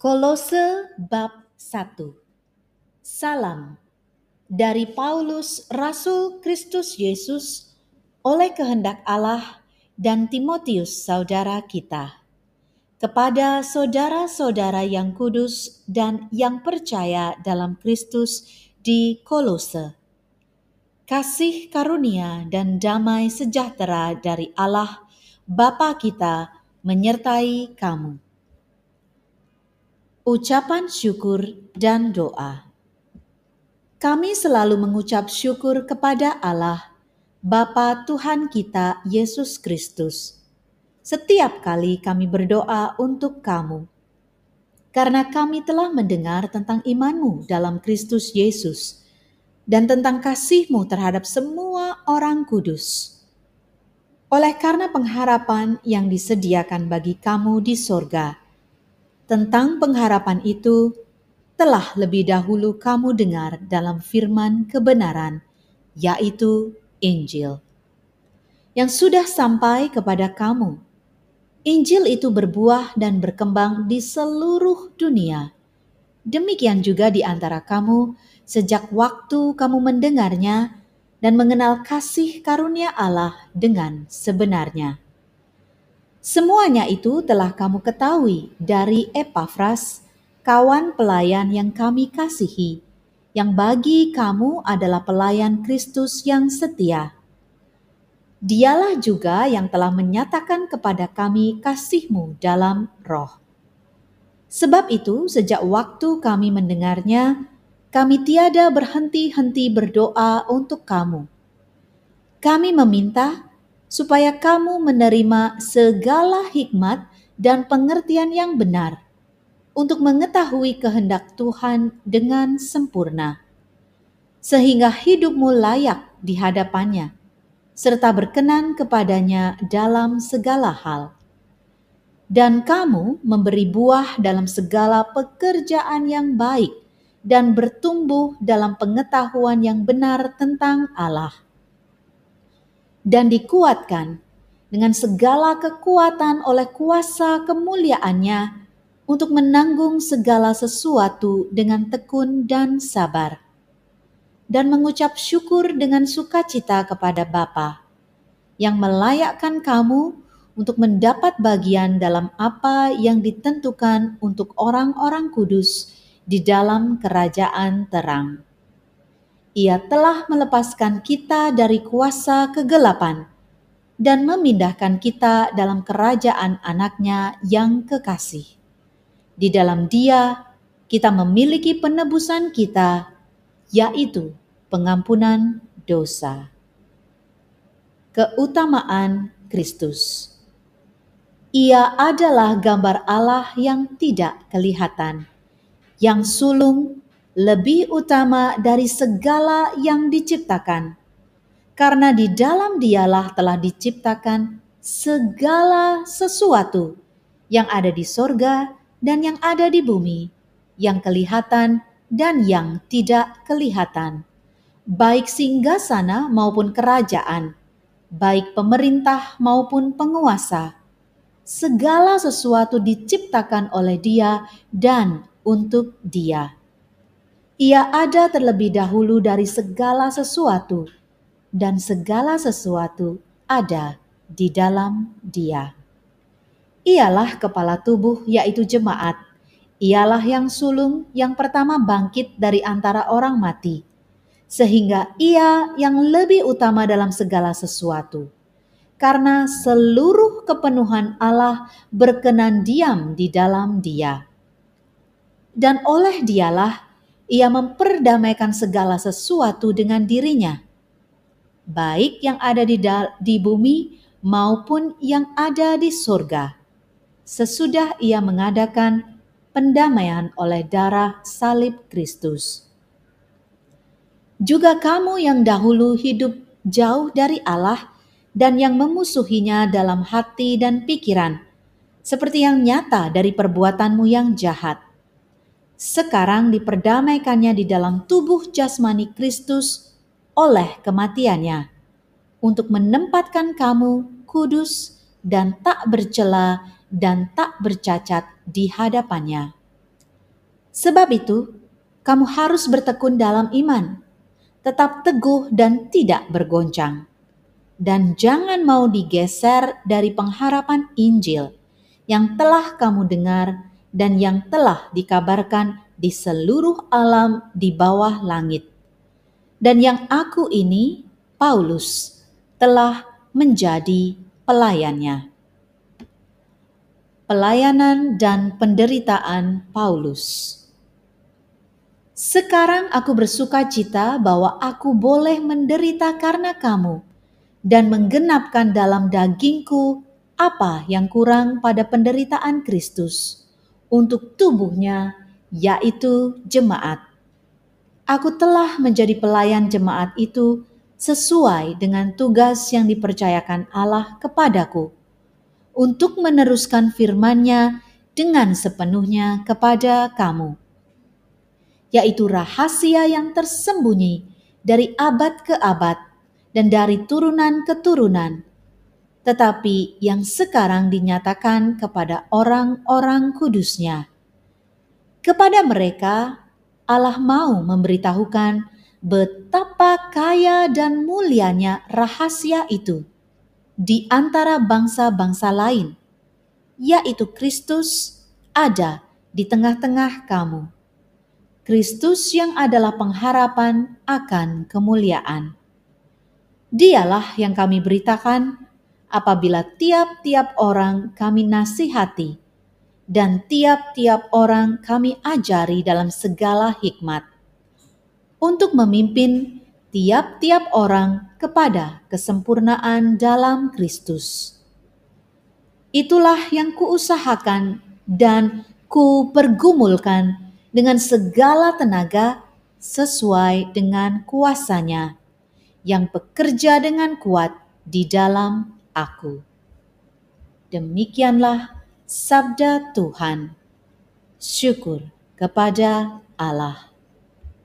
Kolose bab 1 Salam dari Paulus Rasul Kristus Yesus oleh kehendak Allah dan Timotius saudara kita. Kepada saudara-saudara yang kudus dan yang percaya dalam Kristus di Kolose. Kasih karunia dan damai sejahtera dari Allah Bapa kita menyertai kamu Ucapan syukur dan doa. Kami selalu mengucap syukur kepada Allah, Bapa Tuhan kita Yesus Kristus. Setiap kali kami berdoa untuk kamu, karena kami telah mendengar tentang imanmu dalam Kristus Yesus dan tentang kasihmu terhadap semua orang kudus. Oleh karena pengharapan yang disediakan bagi kamu di sorga, tentang pengharapan itu telah lebih dahulu kamu dengar dalam firman kebenaran, yaitu Injil, yang sudah sampai kepada kamu. Injil itu berbuah dan berkembang di seluruh dunia. Demikian juga di antara kamu, sejak waktu kamu mendengarnya dan mengenal kasih karunia Allah dengan sebenarnya. Semuanya itu telah kamu ketahui dari Epafras, kawan pelayan yang kami kasihi, yang bagi kamu adalah pelayan Kristus yang setia. Dialah juga yang telah menyatakan kepada kami kasihmu dalam roh. Sebab itu, sejak waktu kami mendengarnya, kami tiada berhenti-henti berdoa untuk kamu. Kami meminta supaya kamu menerima segala hikmat dan pengertian yang benar untuk mengetahui kehendak Tuhan dengan sempurna, sehingga hidupmu layak di hadapannya, serta berkenan kepadanya dalam segala hal. Dan kamu memberi buah dalam segala pekerjaan yang baik dan bertumbuh dalam pengetahuan yang benar tentang Allah dan dikuatkan dengan segala kekuatan oleh kuasa kemuliaannya untuk menanggung segala sesuatu dengan tekun dan sabar, dan mengucap syukur dengan sukacita kepada Bapa yang melayakkan kamu untuk mendapat bagian dalam apa yang ditentukan untuk orang-orang kudus di dalam kerajaan terang. Ia telah melepaskan kita dari kuasa kegelapan dan memindahkan kita dalam kerajaan anaknya yang kekasih. Di dalam dia, kita memiliki penebusan kita, yaitu pengampunan dosa. Keutamaan Kristus Ia adalah gambar Allah yang tidak kelihatan, yang sulung lebih utama dari segala yang diciptakan, karena di dalam Dialah telah diciptakan segala sesuatu yang ada di sorga dan yang ada di bumi, yang kelihatan dan yang tidak kelihatan, baik singgasana maupun kerajaan, baik pemerintah maupun penguasa. Segala sesuatu diciptakan oleh Dia dan untuk Dia ia ada terlebih dahulu dari segala sesuatu, dan segala sesuatu ada di dalam Dia. Ialah kepala tubuh, yaitu jemaat. Ialah yang sulung yang pertama bangkit dari antara orang mati, sehingga Ia yang lebih utama dalam segala sesuatu. Karena seluruh kepenuhan Allah berkenan diam di dalam Dia, dan oleh Dialah ia memperdamaikan segala sesuatu dengan dirinya, baik yang ada di, di bumi maupun yang ada di surga. Sesudah ia mengadakan pendamaian oleh darah salib Kristus. Juga kamu yang dahulu hidup jauh dari Allah dan yang memusuhinya dalam hati dan pikiran, seperti yang nyata dari perbuatanmu yang jahat sekarang diperdamaikannya di dalam tubuh jasmani Kristus oleh kematiannya, untuk menempatkan kamu kudus dan tak bercela dan tak bercacat di hadapannya. Sebab itu, kamu harus bertekun dalam iman, tetap teguh dan tidak bergoncang. Dan jangan mau digeser dari pengharapan Injil yang telah kamu dengar dan yang telah dikabarkan di seluruh alam di bawah langit. Dan yang aku ini, Paulus, telah menjadi pelayannya. Pelayanan dan penderitaan Paulus. Sekarang aku bersuka cita bahwa aku boleh menderita karena kamu dan menggenapkan dalam dagingku apa yang kurang pada penderitaan Kristus untuk tubuhnya, yaitu jemaat. Aku telah menjadi pelayan jemaat itu sesuai dengan tugas yang dipercayakan Allah kepadaku untuk meneruskan firman-Nya dengan sepenuhnya kepada kamu yaitu rahasia yang tersembunyi dari abad ke abad dan dari turunan ke turunan, tetapi yang sekarang dinyatakan kepada orang-orang kudusnya. Kepada mereka, Allah mau memberitahukan betapa kaya dan mulianya rahasia itu di antara bangsa-bangsa lain, yaitu Kristus ada di tengah-tengah kamu Kristus yang adalah pengharapan akan kemuliaan. Dialah yang kami beritakan apabila tiap-tiap orang kami nasihati dan tiap-tiap orang kami ajari dalam segala hikmat untuk memimpin tiap-tiap orang kepada kesempurnaan dalam Kristus. Itulah yang kuusahakan dan kupergumulkan dengan segala tenaga sesuai dengan kuasanya yang bekerja dengan kuat di dalam aku. Demikianlah sabda Tuhan. Syukur kepada Allah.